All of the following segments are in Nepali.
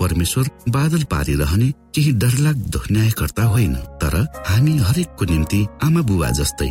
परमेश्वर बादल पारिरहने केही डरलाग्दो न्यायकर्ता होइन तर हामी हरेकको निम्ति आमा बुबा जस्तै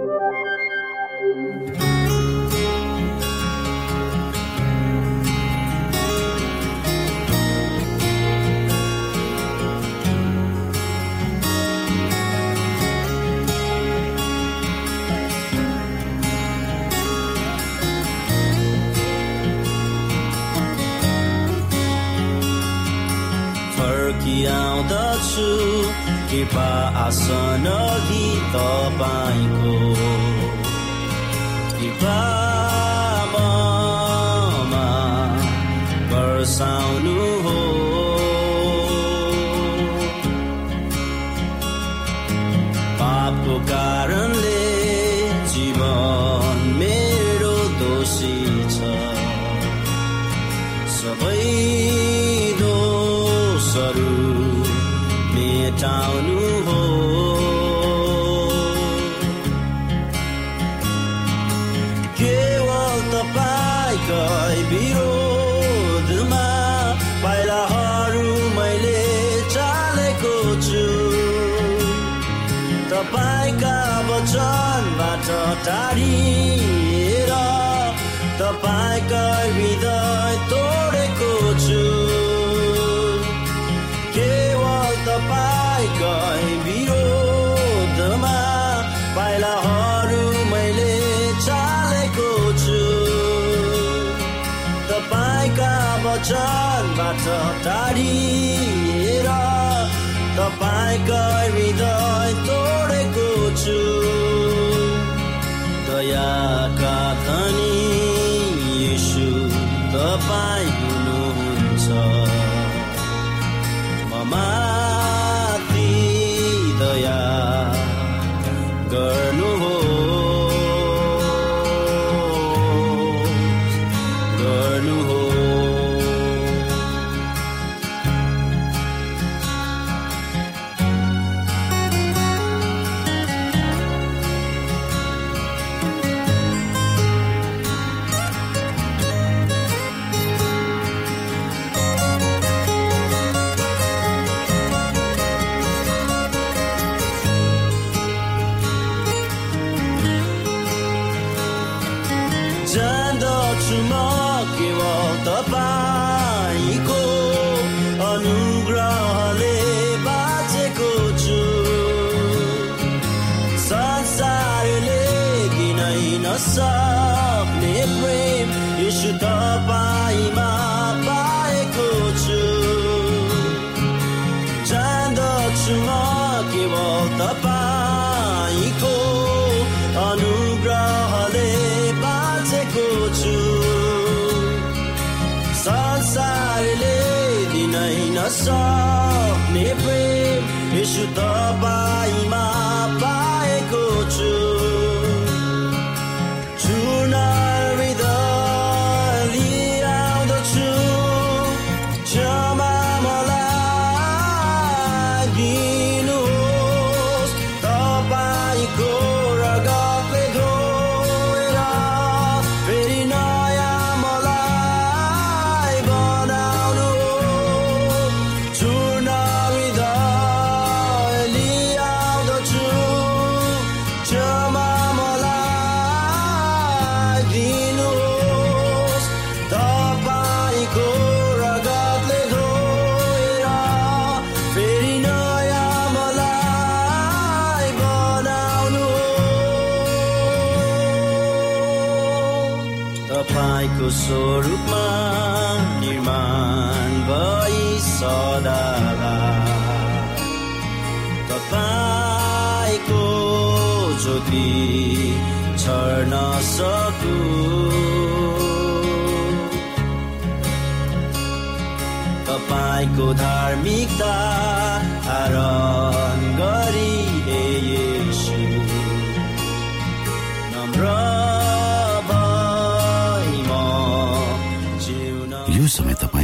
आउँदछु कृपा आसन कि तपाईँको कृपा वर्षाउनु गए विरोधमा। पाइलाहरू मैले चालेको छु। तपाईँका वचनबाट टाढिएर तपाईँका हृदय तोडेको छु। दयाका धनी तपाईँको ज्योति छर्न सकु तपाईँको धार्मिकता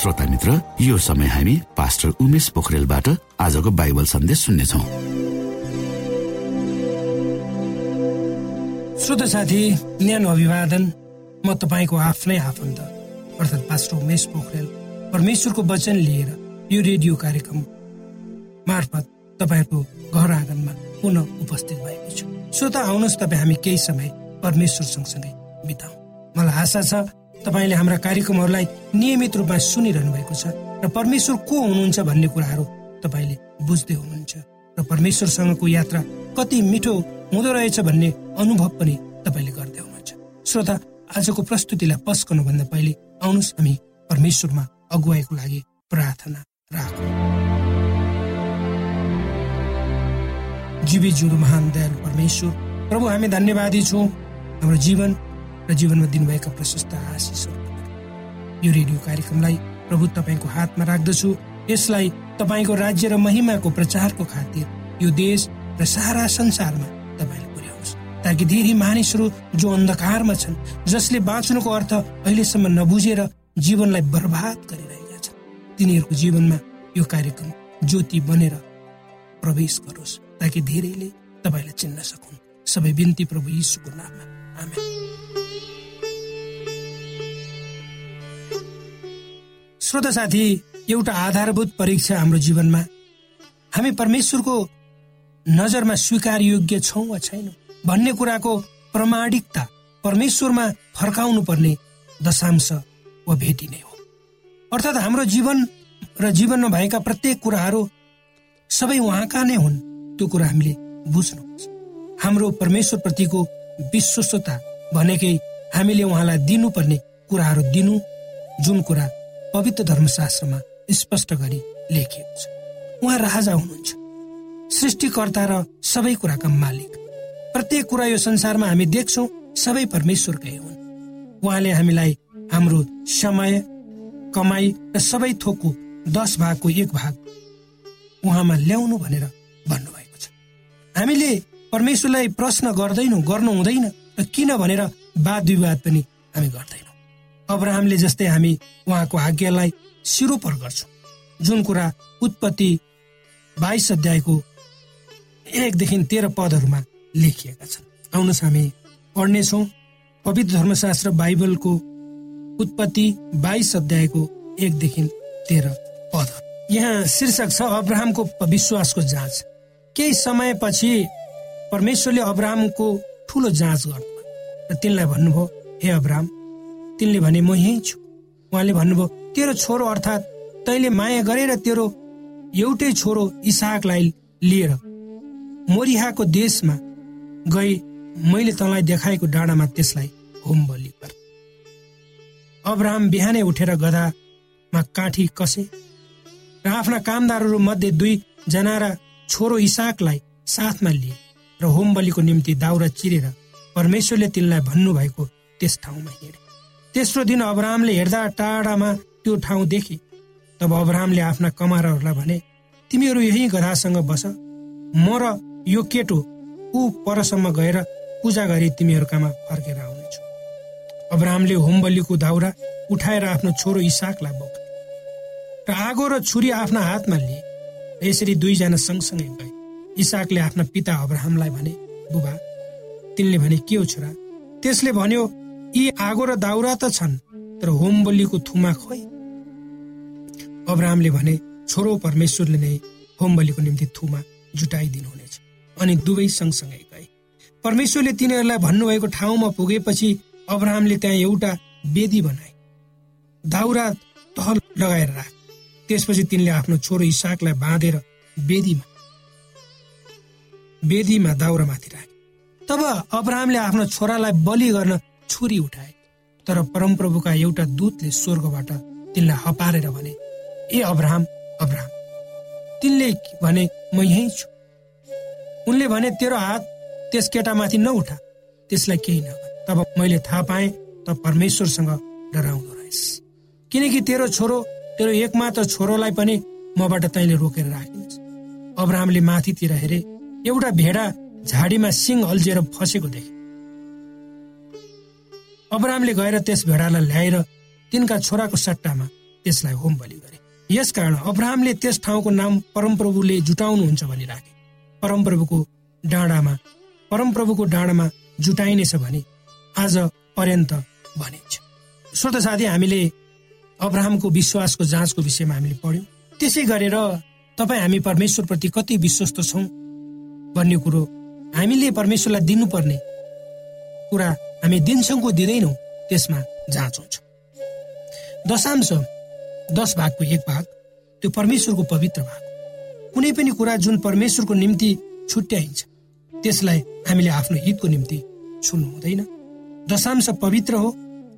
श्रोता मित्र यो समय हामी पास्टर उमेश पोखरेलबाट आजको बाइबल सन्देश सुन्नेछौ। श्रोत साथी न्यानो अभिवादन म तपाईँको आफ्नै आफन्त अर्थात् पास्टर उमेश पोखरेल परमेश्वरको वचन लिएर यो रेडियो कार्यक्रम मार्फत तपाईँहरूको घर आँगनमा पुनः उपस्थित भएको छु। श्रोता आउनुहोस् तपाईँ हामी केही समय परमेश्वर सँगसँगै बिताउँ। मलाई आशा छ तपाईँले हाम्रा कार्यक्रमहरूलाई नियमित रूपमा सुनिरहनु भएको छ र परमेश्वर को हुनुहुन्छ भन्ने कुराहरू तपाईँले बुझ्दै हुनुहुन्छ र परमेश्वरसँगको यात्रा कति मिठो हुँदो रहेछ भन्ने अनुभव पनि तपाईँले गर्दै हुनुहुन्छ। श्रोता आजको प्रस्तुतिलाई पस्कनुभन्दा पहिले आउनुहोस् हामी परमेश्वरमा अगुवाईको लागि प्रार्थना राखौँ। जीवी जुडु महान दयालु परमेश्वर प्रभु हामी धन्यवादी छौँ। हाम्रो जीवन र जीवनमा दिनुभएका प्रशस्त आशिषहरू। यो रेडियो कार्यक्रमलाई प्रभु तपाईँको हातमा राख्दछु। यसलाई तपाईँको राज्य र महिमाको प्रचारको खातिर यो देश र सारा संसारमा तपाईँले पुर्याउनुहोस्। ताकि धेरै मानिसहरू जो अन्धकारमा छन् जसले बाँच्नुको अर्थ अहिलेसम्म नबुझेर जीवनलाई बर्बाद गरिरहेका छन् तिनीहरूको जीवनमा यो कार्यक्रम ज्योति बनेर प्रवेश गरोस् ताकि धेरैले तपाईँलाई चिन्न सकुन्। सबै बिन्ती प्रभु यीशुको नाममा। श्रोत साथी एउटा आधारभूत परीक्षा हाम्रो जीवनमा हामी परमेश्वरको नजरमा स्वीकार योग्य छौँ वा छैनौँ भन्ने कुराको प्रमाणिकता परमेश्वरमा फर्काउनु पर्ने दशांश वा भेटी नै हो। अर्थात् हाम्रो जीवन र जीवनमा भएका प्रत्येक कुराहरू सबै उहाँका नै हुन् त्यो कुरा हामीले बुझ्नुपर्छ। हाम्रो परमेश्वरप्रतिको विश्वस्तता भनेकै हामीले उहाँलाई दिनुपर्ने कुराहरू दिनु जुन कुरा पवित्र धर्मशास्त्रमा स्पष्ट गरी लेखिएको छ। उहाँ राजा हुनुहुन्छ सृष्टिकर्ता र सबै कुराका मालिक। प्रत्येक कुरा यो संसारमा हामी देख्छौँ सबै परमेश्वरकै हुन्। उहाँले हामीलाई हाम्रो समय कमाई र सबै थोकको दस भागको एक भाग उहाँमा ल्याउनु भनेर भन्नुभएको छ। हामीले परमेश्वरलाई प्रश्न गर्दैनौँ गर्नु हुँदैन र किन भनेर वाद विवाद पनि हामी गर्दैनौँ। अब्राहमले जस्तै हामी उहाँको आज्ञालाई सिरोपर गर्छौँ। जुन कुरा उत्पत्ति बाइस अध्यायको एकदेखि तेह्र पदहरूमा लेखिएका छन्। आउनुहोस् हामी पढ्नेछौँ। पवित्र धर्मशास्त्र बाइबलको उत्पत्ति बाइस अध्यायको एकदेखि तेह्र पद। यहाँ शीर्षक छ अब्राहमको विश्वासको जाँच। केही समयपछि परमेश्वरले अब्राहमको ठुलो जाँच गर्नुभयो। र तिनलाई भन्नुभयो हे अब्राहम तिनले भने म यहीँ छु। उहाँले भन्नुभयो तेरो छोरो अर्थात् तैँले माया गरेर तेरो एउटै छोरो इसाकलाई लिएर मोरिहाको देशमा गई मैले तँलाई देखाएको डाँडामा त्यसलाई होम बलि गर। अब्राहम बिहानै उठेर गधामा काठी कसे र आफ्ना कामदारहरू मध्ये दुईजना र छोरो इसाकलाई साथमा लिए। र होम बलिको निम्ति दाउरा चिरेर परमेश्वरले तिनलाई भन्नुभएको त्यस ठाउँमा हिँडे। तेस्रो दिन अब्राहमले हेर्दा टाढामा त्यो ठाउँ देखे। तब अब्राहमले आफ्ना कमारहरूलाई भने तिमीहरू यही गधासँग बस। म र यो केटो ऊ परसम्म गएर पूजा गरी तिमीहरूकामा फर्केर आउनेछु। अब्राहमले होमबलीको दाउरा उठाएर आफ्नो छोरो इसाकलाई बोक र आगो र छुरी आफ्ना हातमा लिए। यसरी दुईजना सँगसँगै गए। इसाकले आफ्ना पिता अब्राहमलाई भने बुबा तिनले भने के हो छोरा? त्यसले भन्यो यी आगो र दाउरा त छन् तर होम बलिको थुमा खोइ? अब्राहमले भने छोरो परमेश्वरले नै होम बलिको निम्ति थुमा जुटाइदिनु हुनेछ। अनि दुवै सँगसँगै गए। परमेश्वरले तिनीहरूलाई भन्नुभएको ठाउँमा पुगेपछि अब्राहमले त्यहाँ एउटा वेदी बनाए। दाउरा तहल लगाएर राख। त्यसपछि तिनले आफ्नो छोरो इसाकलाई बाँधेर वेदीमा वेदीमा दाउरामाथि राखे। तब अब्राहमले आफ्नो छोरालाई बलि गर्न छुरी उठाए। तर परमप्रभुका एउटा दूतले स्वर्गबाट तिनलाई हपारेर भने ए अब्राहम अब्राहम तिनले भने म यहीँ छु। उनले भने तेरो हात त्यस केटामाथि नउठा त्यसलाई केही नगर। तब मैले थाहा पाएँ त परमेश्वरसँग डराउँदो रहेछ। किनकि तेरो छोरो तेरो एकमात्र छोरोलाई पनि मबाट तैँले रोकेर राखिन्छ अब्राहमले माथितिर हेरे एउटा भेडा झाडीमा सिङ अल्झिएर फसेको देखे। अब्राहमले गएर त्यस भेडालाई ल्याएर तिनका छोराको सट्टामा त्यसलाई होम बलि गरे। यसकारण अब्राहमले त्यस ठाउँको नाम परमप्रभुले जुटाउनुहुन्छ भनी राखे। परमप्रभुको डाँडामा परमप्रभुको डाँडामा जुटाइनेछ भने आज पर्यन्त भनिन्छ। श्रोत साथी हामीले अब्राहमको विश्वासको जाँचको विषयमा हामीले पढ्यौँ। त्यसै गरेर तपाईँ हामी परमेश्वरप्रति कति विश्वस्त छौँ भन्ने कुरो हामीले परमेश्वरलाई दिनुपर्ने कुरा हामी दिन्छौँ कि दिँदैनौँ त्यसमा जाँच हुन्छ। दशांश दस भागको एक भाग त्यो परमेश्वरको पवित्र भाग। कुनै पनि कुरा जुन परमेश्वरको निम्ति छुट्याइन्छ त्यसलाई हामीले आफ्नो हितको निम्ति छुनु हुँदैन। दशांश पवित्र हो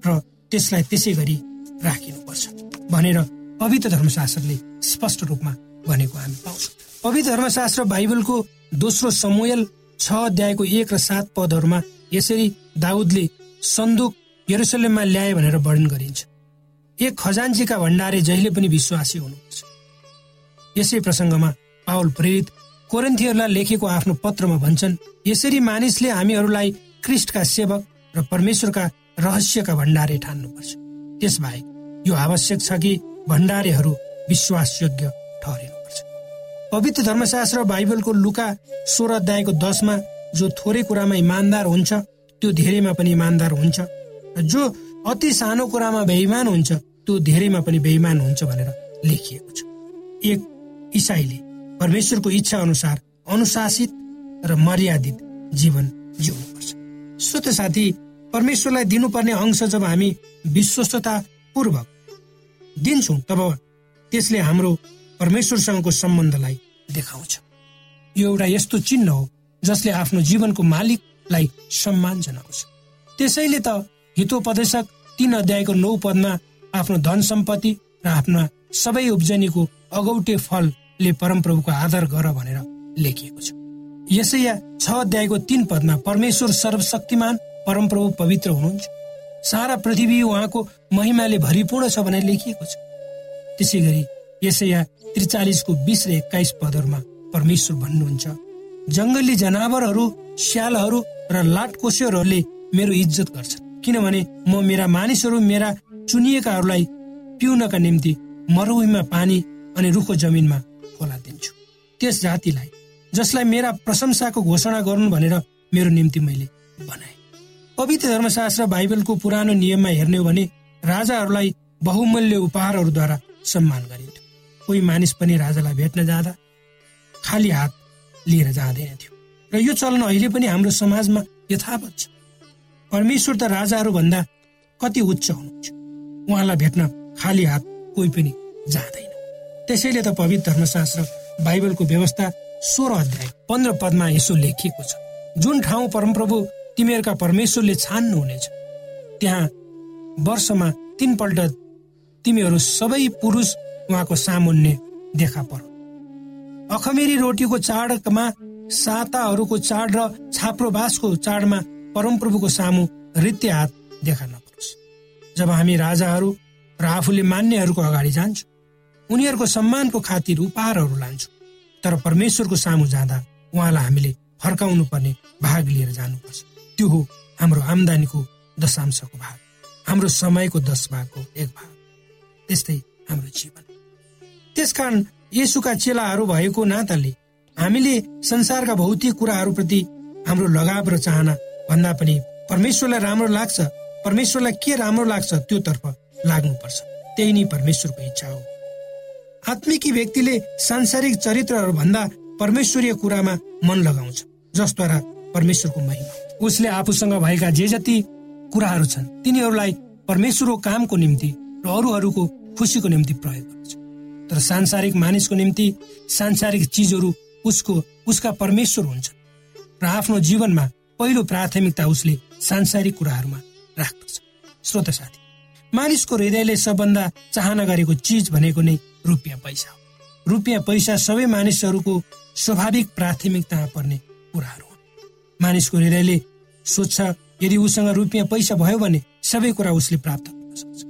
र त्यसलाई त्यसै गरी राखिनुपर्छ भनेर पवित्र धर्मशास्त्रले स्पष्ट रूपमा भनेको हामी पाउँछौँ। पवित्र धर्मशास्त्र बाइबलको दोस्रो समूयल छ अध्यायको एक र सात पदहरूमा यसरी दाउदले सन्दुक यरुसलेममा ल्याए भनेर वर्णन गरिन्छ। एक खजान्चीका भण्डारे जहिले पनि विश्वासी हुनुपर्छ यसै प्रसङ्गमा पावल प्रेरित कोरन्थीहरूलाई लेखेको आफ्नो पत्रमा भन्छन् यसरी मानिसले हामीहरूलाई क्रिस्टका सेवक र परमेश्वरका रहस्यका भण्डारे ठान्नुपर्छ। त्यसबाहेक यो आवश्यक छ कि भण्डारेहरू विश्वासयोग्य ठहरिनुपर्छ पवित्र धर्मशास्त्र बाइबलको लुका सोह्र अध्यायको दसमा जो थोरै कुरामा इमान्दार हुन्छ त्यो धेरैमा पनि इमान्दार हुन्छ। जो अति सानो कुरामा बेइमान हुन्छ त्यो धेरैमा पनि बेइमान हुन्छ भनेर लेखिएको छ। एक इसाईले परमेश्वरको इच्छा अनुसार अनुशासित र मर्यादित जीवन जिउनुपर्छ। स्वत साथी परमेश्वरलाई दिनुपर्ने अंश जब हामी विश्वस्तता पूर्वक दिन्छौँ तब त्यसले हाम्रो परमेश्वरसँगको सम्बन्धलाई देखाउँछ। यो एउटा यस्तो चिन्ह हो जसले आफ्नो जीवनको मालिकलाई सम्मान जनाउँछ। त्यसैले त हितोपदेशक तीन अध्यायको नौ पदमा आफ्नो धन सम्पत्ति र आफ्ना सबै उब्जनीको अगौटे फलले परमप्रभुको आदर गर भनेर लेखिएको छ। यसैया छ अध्यायको तीन पदमा परमेश्वर सर्वशक्तिमान परमप्रभु पवित्र हुनुहुन्छ। सारा पृथ्वी उहाँको महिमाले भरिपूर्ण छ भनेर लेखिएको छ। त्यसै गरी यसैया त्रिचालिसको बिस र एक्काइस पदहरूमा परमेश्वर भन्नुहुन्छ। जङ्गली जनावरहरू स्यालहरू र लाटकोसेहरूले मेरो इज्जत गर्छन्। किनभने म मेरा मानिसहरू मेरा चुनिएकाहरूलाई पिउनका निम्ति मरुभूमिमा पानी अनि रुखो जमिनमा खोला दिन्छु। त्यस जातिलाई जसलाई मेरा प्रशंसाको घोषणा गर्नु भनेर मेरो निम्ति मैले बनाए। पवित्र धर्मशास्त्र बाइबलको पुरानो नियममा हेर्ने हो भने राजाहरूलाई बहुमूल्य उपहारहरूद्वारा सम्मान गरिन्थ्यो कोही मानिस पनि राजालाई भेट्न जाँदा खाली हात लिएर जाँदैन थियो। र यो चलन अहिले पनि हाम्रो समाजमा यथावत छ। परमेश्वर त राजाहरू भन्दा कति उच्च हुनुहुन्छ। उहाँलाई भेट्न खाली हात कोही पनि जाँदैन। त्यसैले त पवित्र धर्मशास्त्र बाइबलको व्यवस्था सोह्र अध्याय पन्ध्र पदमा यसो लेखिएको छ। जुन ठाउँ परमप्रभु तिमीहरूका परमेश्वरले छान्नुहुनेछ त्यहाँ वर्षमा तिनपल्ट तिमीहरू सबै पुरुष उहाँको सामुन्ने देखा पर अखमेरी रोटीको चाडमा साताहरूको चाड र छाप्रो बाँसको चाडमा परमप्रभुको सामु रित्य हात देखा नपरोस्। जब हामी राजाहरू र आफूले मान्नेहरूको अगाडि जान्छौँ उनीहरूको सम्मानको खातिर उपहारहरू लान्छौँ तर परमेश्वरको सामु जाँदा उहाँलाई हामीले फर्काउनु पर्ने भाग लिएर जानुपर्छ। त्यो हो हाम्रो आम्दानीको दशांशको भाग हाम्रो समयको दस भागको एक भाग। त्यस्तै हाम्रो जीवन। त्यसकारण यसुका चेलाहरू भएको नाताले हामीले संसारका भौतिक कुराहरूप्रति हाम्रो लगाव र चाहना भन्दा पनि परमेश्वरलाई राम्रो लाग्छ परमेश्वरलाई के राम्रो लाग्छ त्यो तर्फ लाग्नुपर्छ। त्यही नै परमेश्वरको इच्छा हो। आत्मिकी व्यक्तिले सांसारिक चरित्रहरू भन्दा परमेश्वरीय कुरामा मन लगाउँछ जसद्वारा परमेश्वरको महिमा। उसले आफूसँग भएका जे जति कुराहरू छन् तिनीहरूलाई परमेश्वरको कामको निम्ति र अरूहरूको खुसीको निम्ति प्रयोग गर्छ। तर सांसारिक मानिसको निम्ति सांसारिक चिजहरू उसको उसका परमेश्वर हुन्छ र आफ्नो जीवनमा पहिलो प्राथमिकता उसले सांसारिक कुराहरूमा राख्दछ। श्रोत साथी मानिसको हृदयले सबभन्दा चाहना गरेको चिज भनेको नै रुपियाँ पैसा हो। रुपियाँ पैसा सबै मानिसहरूको स्वाभाविक प्राथमिकतामा पर्ने कुराहरू हुन्। मानिसको हृदयले सोध्छ यदि उसँग रुपियाँ पैसा भयो भने सबै कुरा उसले प्राप्त गर्न सक्छ।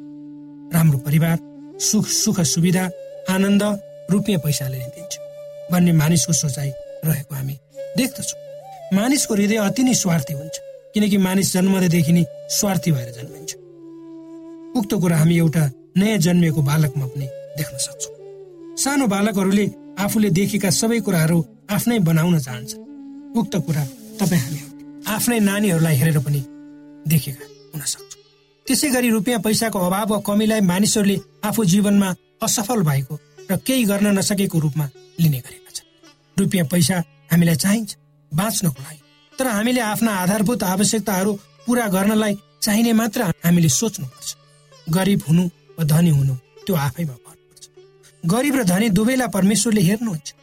राम्रो परिवार सुख सुख सुविधा आनन्द रुपियाँ पैसाले नै दिन्छ भन्ने मानिसको सोचाइ रहेको हामी देख्दछौँ। मानिसको हृदय अति नै स्वार्थी हुन्छ किनकि मानिस जन्मदेखि नै स्वार्थी भएर जन्मिन्छ। उक्त कुरा हामी एउटा नयाँ जन्मिएको बालकमा पनि देख्न सक्छौँ। सानो बालकहरूले आफूले देखेका सबै कुराहरू आफ्नै बनाउन चाहन्छ उक्त कुरा तपाईँ हामीहरूले आफ्नै नानीहरूलाई हेरेर पनि देखेका हुन सक्छौँ। त्यसै गरी रुपियाँ पैसाको अभाव वा कमीलाई मानिसहरूले आफू जीवनमा असफल भएको र केही गर्न नसकेको रूपमा लिने गरेका छन्। रुपियाँ पैसा हामीलाई चाहिन्छ बाँच्नको लागि। तर हामीले आफ्ना आधारभूत आवश्यकताहरू पूरा गर्नलाई चाहिने मात्र हामीले सोच्नुपर्छ। गरिब हुनु वा धनी हुनु त्यो आफैमा भर पर्छ गरिब र धनी दुवैलाई परमेश्वरले हेर्नुहुन्छ।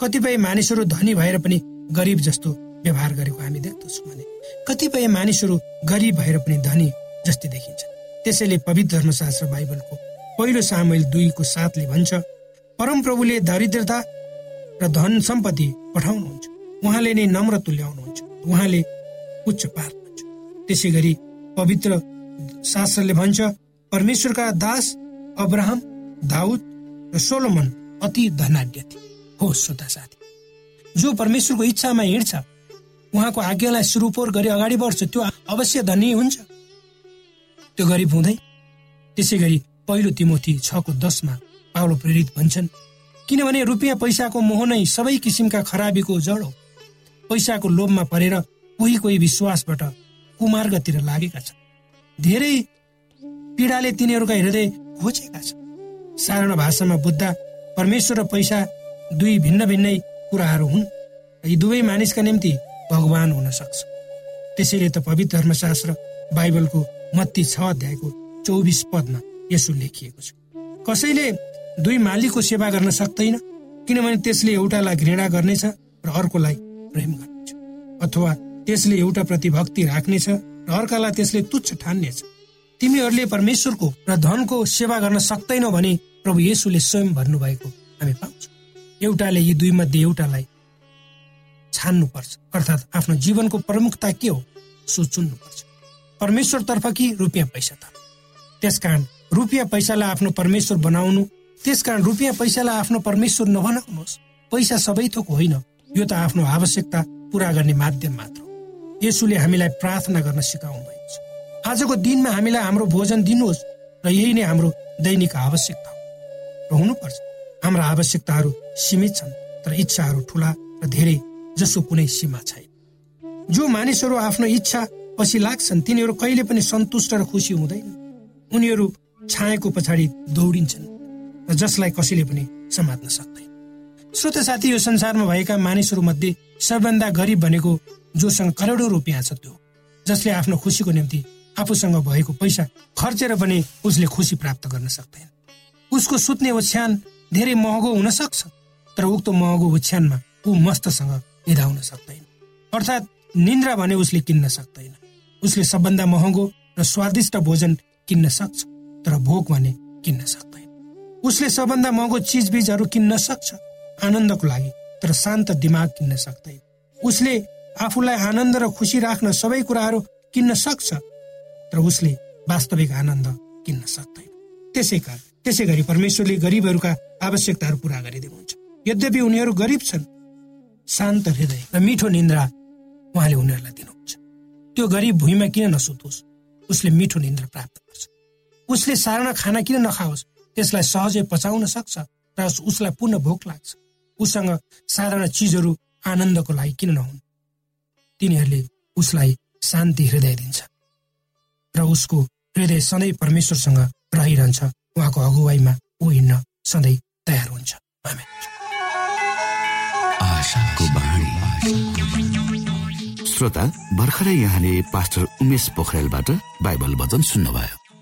कतिपय मानिसहरू धनी भएर पनि गरिब जस्तो व्यवहार गरेको हामी देख्दछौँ भने कतिपय मानिसहरू गरिब भएर पनि धनी जस्तै देखिन्छ त्यसैले पवित्र धर्मशास्त्र बाइबलको पहिलो सामेल दुईको साथले भन्छ परमप्रभुले दरिद्रता र धन सम्पत्ति पठाउनुहुन्छ। उहाँले नै नम्र तुल्याउनुहुन्छ उहाँले उच्च पार्नुहुन्छ त्यसै गरी पवित्र शास्त्रले भन्छ परमेश्वरका दास अब्राहम दाउद र सोलोमन अति धनाढ्य थिए। हो श्रोता साथी जो परमेश्वरको इच्छामा हिँड्छ उहाँको आज्ञालाई सुरुपोर गरी अगाडि बढ्छ त्यो अवश्य धनी हुन्छ। त्यो गरिब हुँदै त्यसै गरी पहिलो तिमोथी छको दसमा पाउलो प्रेरित भन्छन्। किनभने रुपियाँ पैसाको मोह नै सबै किसिमका खराबीको जड हो। पैसाको लोभमा परेर कोही कोही विश्वासबाट कुमार्गतिर लागेका छन्। धेरै पीडाले तिनीहरूका हृदय खोजेका छन्। साधारण भाषामा बुद्ध परमेश्वर र पैसा दुई भिन्न भिन्नै कुराहरू हुन्। यी दुवै मानिसका निम्ति भगवान हुन सक्छ। त्यसैले त पवित्र धर्मशास्त्र बाइबलको मत्ती छ अध्यायको चौबिस पदमा यसो लेखिएको छ। कसैले दुई मालिकको सेवा गर्न सक्दैन किनभने त्यसले एउटालाई घृणा गर्नेछ र अर्कोलाई प्रेम गर्नेछ। अथवा त्यसले एउटा प्रति भक्ति राख्नेछ र अर्कालाई त्यसले तुच्छ ठान्नेछ। तिमीहरूले परमेश्वरको र धनको सेवा गर्न सक्दैनौ भने प्रभु येसुले स्वयं भन्नुभएको हामी पाउँछौँ। एउटाले यी दुई मध्ये एउटालाई छान्नुपर्छ। अर्थात् आफ्नो जीवनको प्रमुखता के हो सो चुन्नुपर्छ परमेश्वरतर्फ कि रुपियाँ पैसा तर्फ त्यसकारण रुपियाँ पैसालाई आफ्नो परमेश्वर बनाउनु। त्यसकारण रुपियाँ पैसालाई आफ्नो परमेश्वर नबनाउनुहोस्। पैसा सबै थोक होइन। यो त आफ्नो आवश्यकता पुरा गर्ने माध्यम मात्र यसुले हामीलाई प्रार्थना गर्न सिकाउनु भएको छ। आजको दिनमा हामीलाई हाम्रो भोजन दिनुहोस् र यही नै हाम्रो दैनिक आवश्यकता हो। र हुनुपर्छ हाम्रा आवश्यकताहरू सीमित छन् तर इच्छाहरू ठुला र धेरै जसो कुनै सीमा छैन। जो मानिसहरू आफ्नो इच्छा पछि लाग्छन् तिनीहरू कहिले पनि सन्तुष्ट र खुसी हुँदैन। उनीहरू छायाको पछाडि दौडिन्छन् र जसलाई कसैले पनि समात्न सक्दैन। श्रोत साथी यो संसारमा भएका मानिसहरू मध्ये सबभन्दा गरिब भनेको जोसँग करोडौँ रुपियाँ छ त्यो जसले आफ्नो खुसीको निम्ति आफूसँग भएको पैसा खर्चेर पनि उसले खुसी प्राप्त गर्न सक्दैन। उसको सुत्ने ओछ्यान धेरै महँगो हुन सक्छ तर उक्त महँगो ओछ्यानमा ऊ मस्तसँग निधाउन सक्दैन। अर्थात् निन्द्रा भने उसले किन्न सक्दैन। उसले सबभन्दा महँगो र स्वादिष्ट भोजन किन्न सक्छ। तर भोक भने किन्न सक्दैन। उसले सबभन्दा महँगो चिजबिजहरू किन्न सक्छ आनन्दको लागि तर शान्त दिमाग किन्न सक्दैन। उसले आफूलाई आनन्द र खुसी राख्न सबै कुराहरू किन्न सक्छ तर उसले वास्तविक आनन्द किन्न सक्दैन। त्यसै कारण त्यसै गरी परमेश्वरले गरिबहरूका आवश्यकताहरू पूरा गरिदिनुहुन्छ। यद्यपि उनीहरू गरिब छन् शान्त हृदय र मिठो निन्द्रा उहाँले उनीहरूलाई दिनुहुन्छ। त्यो गरिब भुइँमा किन नसुतोस्? उसले मिठो निन्द्रा प्राप्त गर्छ। उसले साधारण खाना किन नखाओस्? त्यसलाई सहजै पचाउन सक्छ र उसलाई पुनः भोक लाग्छ। उसँग साधारण चिजहरू आनन्दको लागि किन नहुन्? तिनीहरूले उसलाई शान्ति हृदय दिन्छ र उसको हृदय सधैँ परमेश्वरसँग रहिरहन्छ। उहाँको अगुवाईमा ऊ हिँड्न सधैँ तयार हुन्छ। श्रोता भर्खरै यहाँले पास्टर उमेश पोखरेलबाट बाइबल वचन सुन्नुभयो।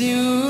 you.